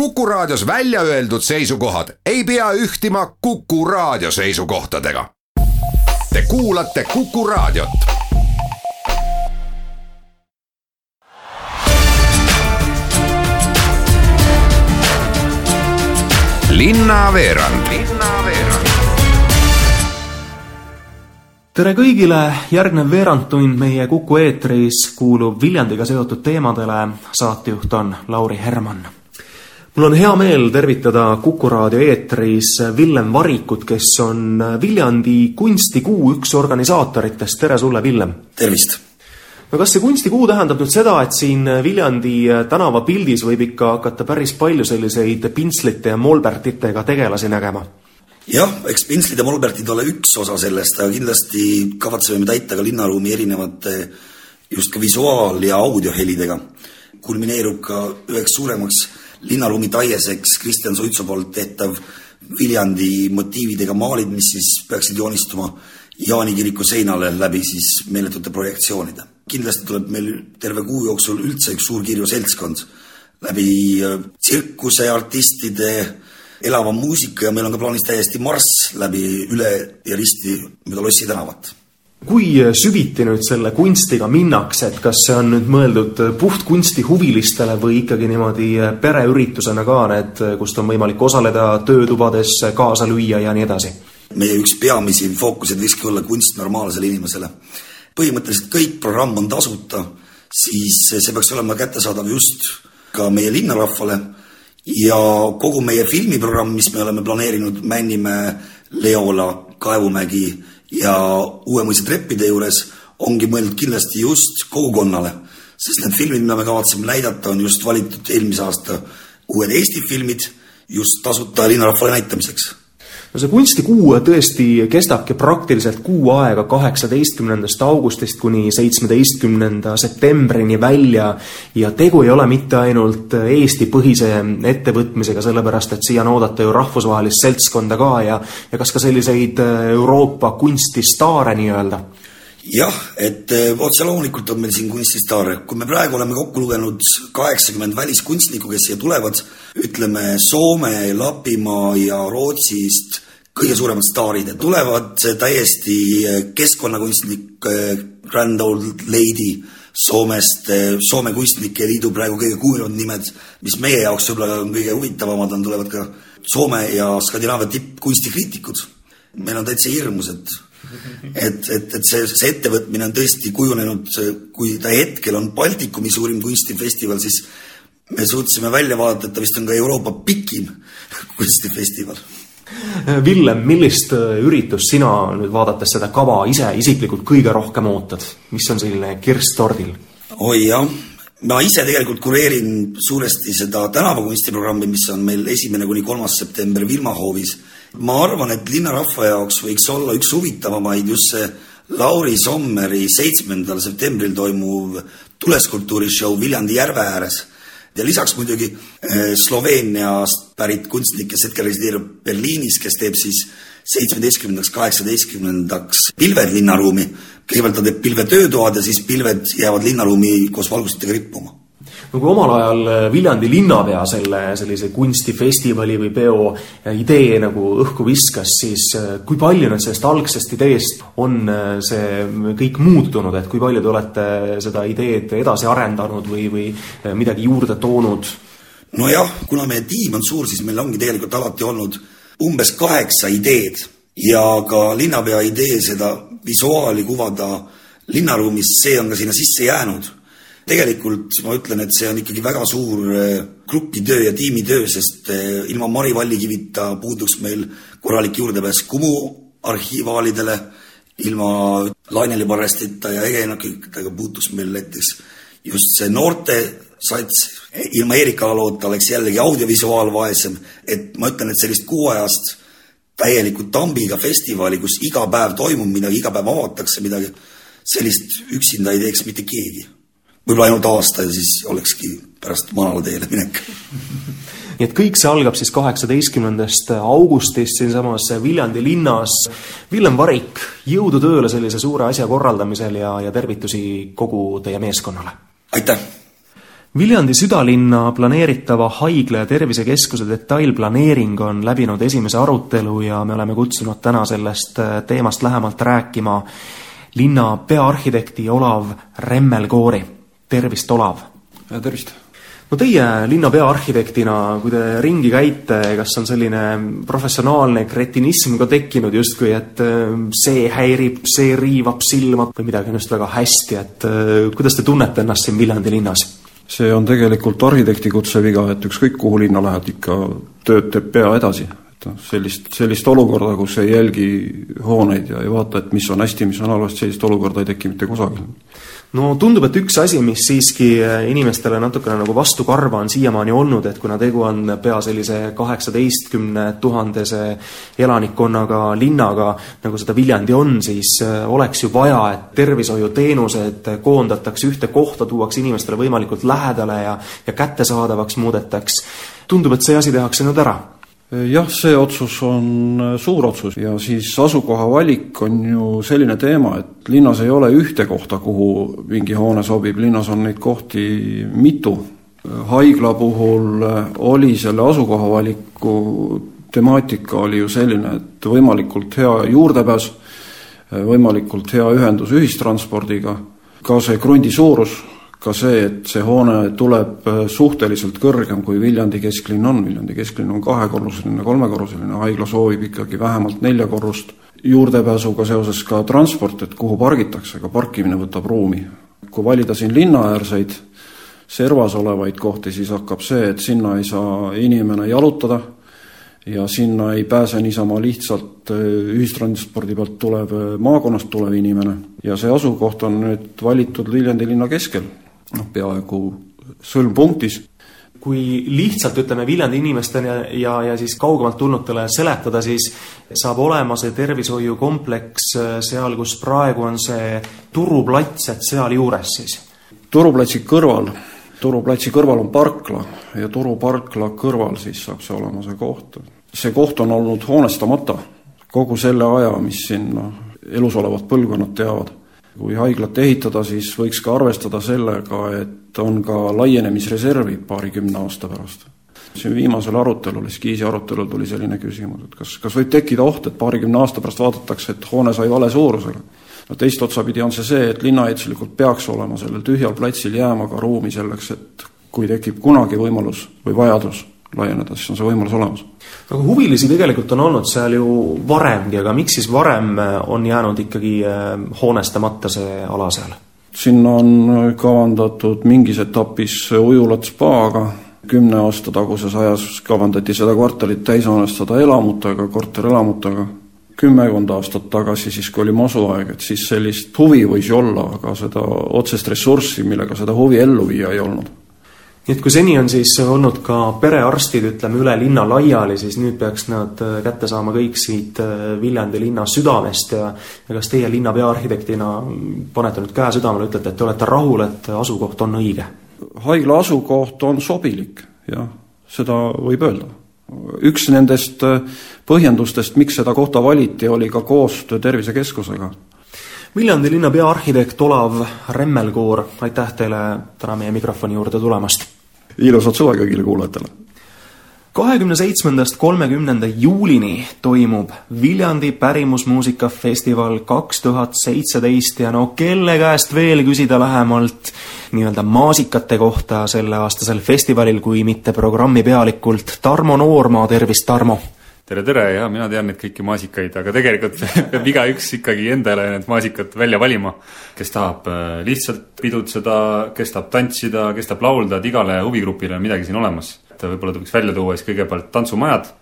Kuku Raadios välja öeldud seisukohad ei pea ühtima Kuku Raadio seisukohtadega. Te kuulate Kuku Raadiot. linnaveerand tere kõigile, järgnev veerandtund meie Kuku eetris kuulub Viljandiga seotud teemadele, saatejuht on Lauri Herman. Mul on hea meel tervitada Kuku raadio eetris Villem Varikut, kes on Viljandi kunstikuu üks organisaatoritest, tere sulle, Villem! tervist! no kas see kunstikuu tähendab nüüd seda, et siin Viljandi tänavapildis võib ikka hakata päris palju selliseid pintslite ja molbertitega tegelasi nägema? jah, eks Pintslid ja Molbertid ole üks osa sellest, aga kindlasti kavatseme me täita ka linnaruumi erinevate just ka visuaal- ja audiohelidega. kulmineerub ka üheks suuremaks linnaruumi taieseks Kristjan Suitsu poolt tehtav Viljandi motiividega maalid, mis siis peaksid joonistuma Jaani kiriku seinale läbi siis meeletute projektsioonide. kindlasti tuleb meil terve kuu jooksul üldse üks suur kirju seltskond läbi äh, tsirkuseartistide, elava muusika ja meil on ka plaanis täiesti marss läbi üle ja risti mööda Lossi tänavat. Kui süviti nüüd selle kunstiga minnakse, et kas see on nüüd mõeldud puhtkunstihuvilistele või ikkagi niimoodi pereüritusena ka need, kust on võimalik osaleda töötubades, kaasa lüüa ja nii edasi? meie üks peamisi fookuseid võikski olla kunst normaalsele inimesele. põhimõtteliselt kõik programm on tasuta, siis see peaks olema kättesaadav just ka meie linnarahvale ja kogu meie filmiprogramm, mis me oleme planeerinud Männimäe, Leola, Kaevumägi ja Uue-Mõisa treppide juures, ongi mõeldud kindlasti just kogukonnale. sest need filmid, mida me kavatseme näidata, on just valitud eelmise aasta uued Eesti filmid just tasuta linnarahvale näitamiseks no see kunstikuu tõesti kestabki praktiliselt kuu aega, kaheksateistkümnendast augustist kuni seitsmeteistkümnenda septembrini välja ja tegu ei ole mitte ainult Eesti-põhise ettevõtmisega, sellepärast et siia on oodata ju rahvusvahelist seltskonda ka ja ja kas ka selliseid Euroopa kunstistaare nii-öelda? jah, et eh, otse loomulikult on meil siin kunstistaare, kui me praegu oleme kokku lugenud kaheksakümmend väliskunstnikku, kes siia tulevad, ütleme Soome, Lapimaa ja Rootsist kõige suuremad staarid, et tulevad täiesti eh, keskkonnakunstnik eh, Grand Old Lady Soomest, Soome Kunstnike Liidu praegu kõige kuulnud nimed, mis meie jaoks võib-olla kõige huvitavamad, on, tulevad ka Soome ja Skandinaavia tippkunstikriitikud. meil on täitsa hirmus, et et, et, et see, see ettevõtmine on tõesti kujunenud, kui ta hetkel on Baltikumi suurim kunstifestival, siis me suutsime välja vaadata, vist on ka Euroopa pikim kunstifestival. Villem, millist äh, üritust sina nüüd vaadates seda kava ise isiklikult kõige rohkem ootad, mis on selline kirss tordil? oi jah, ma ise tegelikult kureerin suuresti seda tänavakunstiprogrammi, mis on meil esimene kuni kolmas september Vilmahoovis ma arvan, et linnarahva jaoks võiks olla üks huvitavamaid just see Lauri Sommeri seitsmendal septembril toimuv tuleskulptuurishow Viljandi järve ääres. Ja lisaks muidugi eh, Sloveeniast pärit kunstnik, kes hetkel resideerib Berliinis, kes teeb siis seitsmeteistkümnendaks, kaheksateistkümnendaks pilved linnaruumi. kõigepealt ta teeb pilvetöötoad ja siis pilved jäävad linnaruumi koos valgustitega rippuma no kui omal ajal äh, Viljandi linnapea selle sellise kunstifestivali või peo äh, idee nagu õhku viskas, siis äh, kui palju nüüd sellest algsest ideest on see kõik muutunud, et kui palju te olete seda ideed edasi arendanud või, või midagi juurde toonud? nojah, kuna meie tiim on suur, siis meil ongi tegelikult alati olnud umbes kaheksa ideed ja ka linnapea idee seda visuaali kuvada linnaruumis, see on ka sinna sisse jäänud tegelikult ma ütlen, et see on ikkagi väga suur eh, grupitöö ja tiimitöö, sest eh, ilma Mari Vallikivita puuduks meil korralik juurdepääs Kumu arhiivaalidele, ilma Laineli Parrestita ja Ege Enokitega puutuks meil näiteks just see noorte sats, ilma Erika Alaloota oleks jällegi audiovisuaalvaesem, et ma ütlen, et sellist kuuajast täielikult tambiga festivali, kus iga päev toimub midagi, iga päev avatakse midagi, sellist üksinda ei teeks mitte keegi võib-olla ainult aasta ja siis olekski pärast manala teele minek. nii et kõik see algab siis kaheksateistkümnendast augustist siinsamas Viljandi linnas. Villem Varik, jõudu tööle sellise suure asja korraldamisel ja, ja tervitusi kogu teie meeskonnale! aitäh! Viljandi südalinna planeeritava haigla ja tervisekeskuse detailplaneering on läbinud esimese arutelu ja me oleme kutsunud täna sellest teemast lähemalt rääkima linna peaarhitekti Olav Remmelkoori. Tervist, Olav! tervist! no teie linna peaarhitektina, kui te ringi käite, kas on selline professionaalne kretinism ka tekkinud justkui, et äh, see häirib, see riivab silma või midagi on just väga hästi, et äh, kuidas te tunnete ennast siin Viljandi linnas? see on tegelikult arhitekti kutseviga, et ükskõik kuhu linna lähed, ikka tööd teeb pea edasi. et noh, sellist, sellist olukorda, kus ei jälgi hooneid ja ei vaata, et mis on hästi, mis on halvasti, sellist olukorda ei teki mitte kusagil no tundub, et üks asi, mis siiski äh, inimestele natukene nagu vastukarva on siiamaani olnud, et kuna tegu on pea sellise kaheksateistkümne tuhandese elanikkonnaga linnaga, nagu seda Viljandi on, siis äh, oleks ju vaja, et tervishoiuteenused koondatakse ühte kohta, tuuakse inimestele võimalikult lähedale ja, ja kättesaadavaks muudetaks. tundub, et see asi tehakse nüüd ära jah, see otsus on äh, suur otsus. Ja siis asukoha valik on ju selline teema, et linnas ei ole ühte kohta, kuhu mingi hoone sobib, linnas on neid kohti mitu. haigla puhul äh, oli selle asukoha valiku temaatika oli ju selline, et võimalikult hea juurdepääs, äh, võimalikult hea ühendus ühistranspordiga, ka see krundi suurus ka see, et see hoone tuleb äh, suhteliselt kõrgem, kui Viljandi kesklinn on, Viljandi kesklinn on kahekorruseline, kolmekorruseline, haigla soovib ikkagi vähemalt nelja korrust, juurdepääsuga seoses ka transport, et kuhu pargitakse, ka parkimine võtab ruumi. kui valida siin linnaäärseid servas olevaid kohti, siis hakkab see, et sinna ei saa inimene jalutada ja sinna ei pääse niisama lihtsalt äh, ühistranspordi pealt tulev, äh, maakonnast tulev inimene. ja see asukoht on nüüd valitud Viljandi linna keskel noh, peaaegu sõlmpunktis. kui lihtsalt ütleme Viljandi inimestele ja, ja, ja siis kaugemalt tulnutele seletada, siis saab olema see tervishoiukompleks äh, seal, kus praegu on see turuplats, et sealjuures siis? turuplatsi kõrval, turuplatsi kõrval on parkla ja turuparkla kõrval siis saab see olema see koht. see koht on olnud hoonestamata kogu selle aja, mis siin noh, elus olevad põlvkonnad teavad kui haiglat ehitada, siis võiks ka arvestada sellega, et on ka laienemisreservid paarikümne aasta pärast. siin viimasel arutelul, eskiisi arutelul tuli selline küsimus, et kas, kas võib tekkida oht, et paarikümne aasta pärast vaadatakse, et hoone sai vale suurusega. no teist otsapidi on see see, et linnaehituslikult peaks olema sellel tühjal platsil jääma ka ruumi selleks, et kui tekib kunagi võimalus või vajadus laieneda, siis on see võimalus olemas. aga huvilisi tegelikult on olnud seal ju varemgi, aga miks siis varem äh, on jäänud ikkagi äh, hoonestamata see ala seal? sinna on kavandatud mingis etapis ujulat spaaga, kümne aasta taguses ajas kavandati seda kvartalit täis hoonestada elamutega, korterelamutega, kümmekond aastat tagasi, siis kui oli masuaeg, et siis sellist huvi võis ju olla, aga seda otsest ressurssi, millega seda huvi ellu viia, ei olnud nii et kui seni on siis olnud ka perearstid, ütleme, üle linna laiali, siis nüüd peaks nad äh, kätte saama kõik siit äh, Viljandi linna südamest ja ja kas teie linna peaarhitektina panete nüüd käe südamele, ütlete, et te olete rahul, et asukoht on õige? haigla asukoht on sobilik, jah, seda võib öelda. üks nendest äh, põhjendustest, miks seda kohta valiti, oli ka koostöö Tervisekeskusega Viljandi linna peaarhitekt Olav Remmelkoor, aitäh teile täna meie mikrofoni juurde tulemast! Ilusat suve kõigile kuulajatele! kahekümne seitsmendast kolmekümnenda juulini toimub Viljandi pärimusmuusikafestival kaks tuhat seitseteist ja no kelle käest veel küsida lähemalt nii-öelda maasikate kohta selleaastasel festivalil, kui mitte programmi pealikult Tarmo Noormaa, tervist, Tarmo! Tere, tere, jah, mina tean neid kõiki maasikaid, aga tegelikult peab igaüks ikkagi endale need maasikad välja valima. kes tahab äh, lihtsalt pidutseda, kes tahab tantsida, kes tahab laulda, et igale huvigrupile on midagi siin olemas. et võib-olla tuleks välja tuua siis kõigepealt tantsumajad,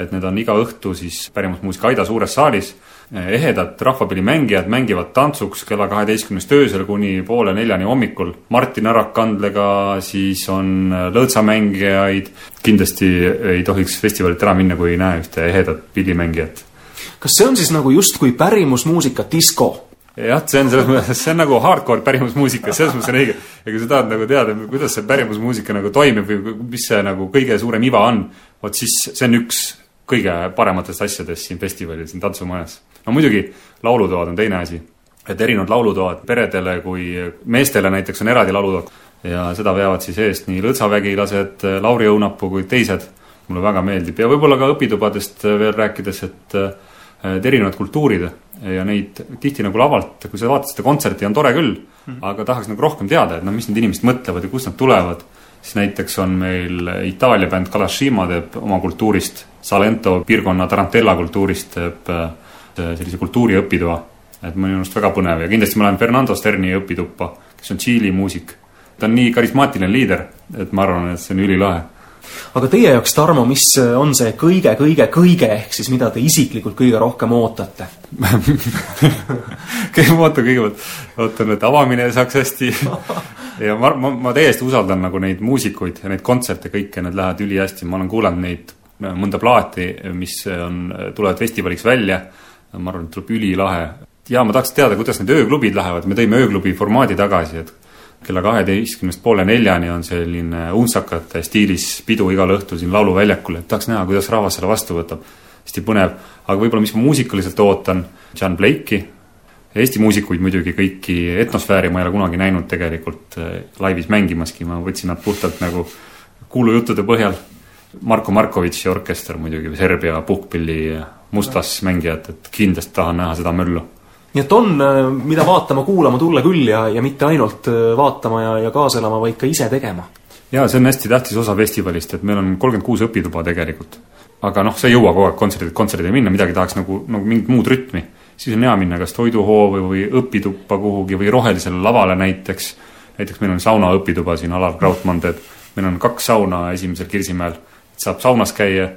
et need on iga õhtu siis pärimusmuusika Aida suures saalis ehedad rahvapillimängijad mängivad tantsuks kella kaheteistkümnest öösel kuni poole neljani hommikul. Martin Arak-Kandlega, siis on lõõtsamängijaid, kindlasti ei tohiks festivalilt ära minna, kui ei näe ühte ehedat pillimängijat. kas see on siis nagu justkui pärimusmuusika disko? jah, see on selles mõttes, see on nagu hardcore pärimusmuusika, selles mõttes on õige. ja kui sa tahad nagu teada, kuidas see pärimusmuusika nagu toimib või mis see nagu kõige suurem iva on, vot siis see on üks kõige parematest asjadest siin festivalil, siin tantsumajas no muidugi, laulutoad on teine asi. et erinevad laulutoad peredele kui meestele näiteks on eraldi laulutoad, ja seda veavad siis eest nii lõõtsavägilased, Lauri Õunapuu kui teised, mulle väga meeldib ja võib-olla ka õpitubadest veel rääkides, et et erinevad kultuurid ja neid tihti nagu lavalt, kui sa vaatad seda kontserti, on tore küll mm., aga tahaks nagu rohkem teada, et noh, mis need inimesed mõtlevad ja kust nad tulevad. siis näiteks on meil Itaalia bänd Kalashima teeb oma kultuurist, Salento piirkonna Tarantella kultuurist teeb sellise kultuuriõpitoa. et minu arust väga põnev ja kindlasti ma lähen Fernando Sterni õpituppa, kes on Tšiili muusik. Ta on nii karismaatiline liider, et ma arvan, et see on ülilahe. aga teie jaoks, Tarmo, mis on see kõige-kõige-kõige, ehk siis mida te isiklikult kõige rohkem ootate? Ma ootan kõigepealt, ootan, et avamine saaks hästi. Ja ma, ma, ma täiesti usaldan nagu neid muusikuid ja neid kontserte kõike, need lähevad ülihästi, ma olen kuulanud neid mõnda plaati, mis on, tulevad festivaliks välja, ma arvan, et tuleb ülilahe. ja ma tahaks teada, kuidas need ööklubid lähevad, me tõime ööklubi formaadi tagasi, et kella kaheteistkümnest poole neljani on selline untsakate stiilis pidu igal õhtul siin Lauluväljakul, et tahaks näha, kuidas rahvas selle vastu võtab. hästi põnev, aga võib-olla, mis ma muusikaliselt ootan, John Blake'i, Eesti muusikuid muidugi kõiki, etnosfääri ma ei ole kunagi näinud tegelikult äh, laivis mängimaski, ma võtsin nad puhtalt nagu kuulujuttude põhjal. Marko Markovitši orkester muidugi, Serbia puhkpilli mustlassmängijad, et kindlasti tahan näha seda möllu nii et on, äh, mida vaatama-kuulama tulla küll ja, ja mitte ainult äh, vaatama ja, ja kaasa elama, vaid ka ise tegema. jaa, see on hästi tähtis osa festivalist, et meil on kolmkümmend kuus õpituba tegelikult. aga noh, sa ei jõua kogu aeg kontserdilt kontserdile minna, midagi tahaks nagu, nagu mingit muud rütmi. siis on hea minna kas toiduhoovi või õpituppa kuhugi või rohelisele lavale näiteks. näiteks meil on saunaõpituba siin Alar Krautmann teeb, meil on kaks sauna esimesel Kirsimäel, saab saunas käia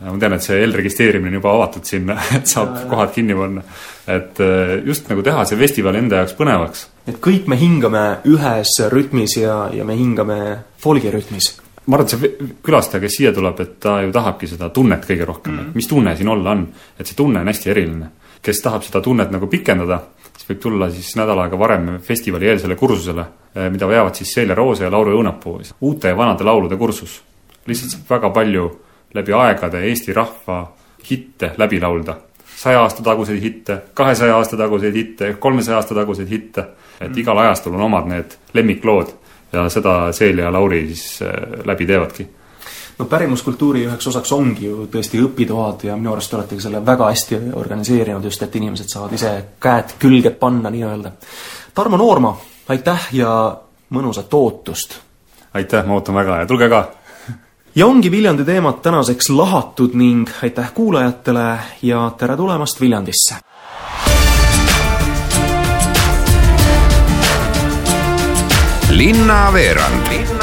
ma tean, et see eelregistreerimine on juba avatud sinna, et saab ja, kohad kinni panna. et äh, just nagu teha see festival enda jaoks põnevaks. et kõik me hingame ühes rütmis ja, ja me hingame folgi rütmis. ma arvan, et see külastaja, kes siia tuleb, et ta ju tahabki seda tunnet kõige rohkem mm, -hmm. et mis tunne siin olla on. et see tunne on hästi eriline. kes tahab seda tunnet nagu pikendada, siis võib tulla siis nädal aega varem festivali eelsele kursusele, äh, mida veavad siis Celia Roose ja Lauri Õunapuu, uute ja vanade laulude kursus. lihtsalt saab väga palju läbi aegade Eesti rahva hitte läbi laulda. saja aasta taguseid hitte, kahesaja aasta taguseid hitte, kolmesaja aasta taguseid hitte, et mm. igal ajastul on omad need lemmiklood ja seda Seel ja Lauri siis äh, läbi teevadki no pärimuskultuuri üheks osaks ongi ju tõesti õpitoad ja minu arust oletegi selle väga hästi organiseerinud just, et inimesed saavad ise käed külge panna nii-öelda. Tarmo Noorma, aitäh ja mõnusat ootust! aitäh, ma ootan väga ja tulge ka! Ja ongi Viljandi teemad tänaseks lahatud ning aitäh kuulajatele ja tere tulemast Viljandisse! linnaveerand linna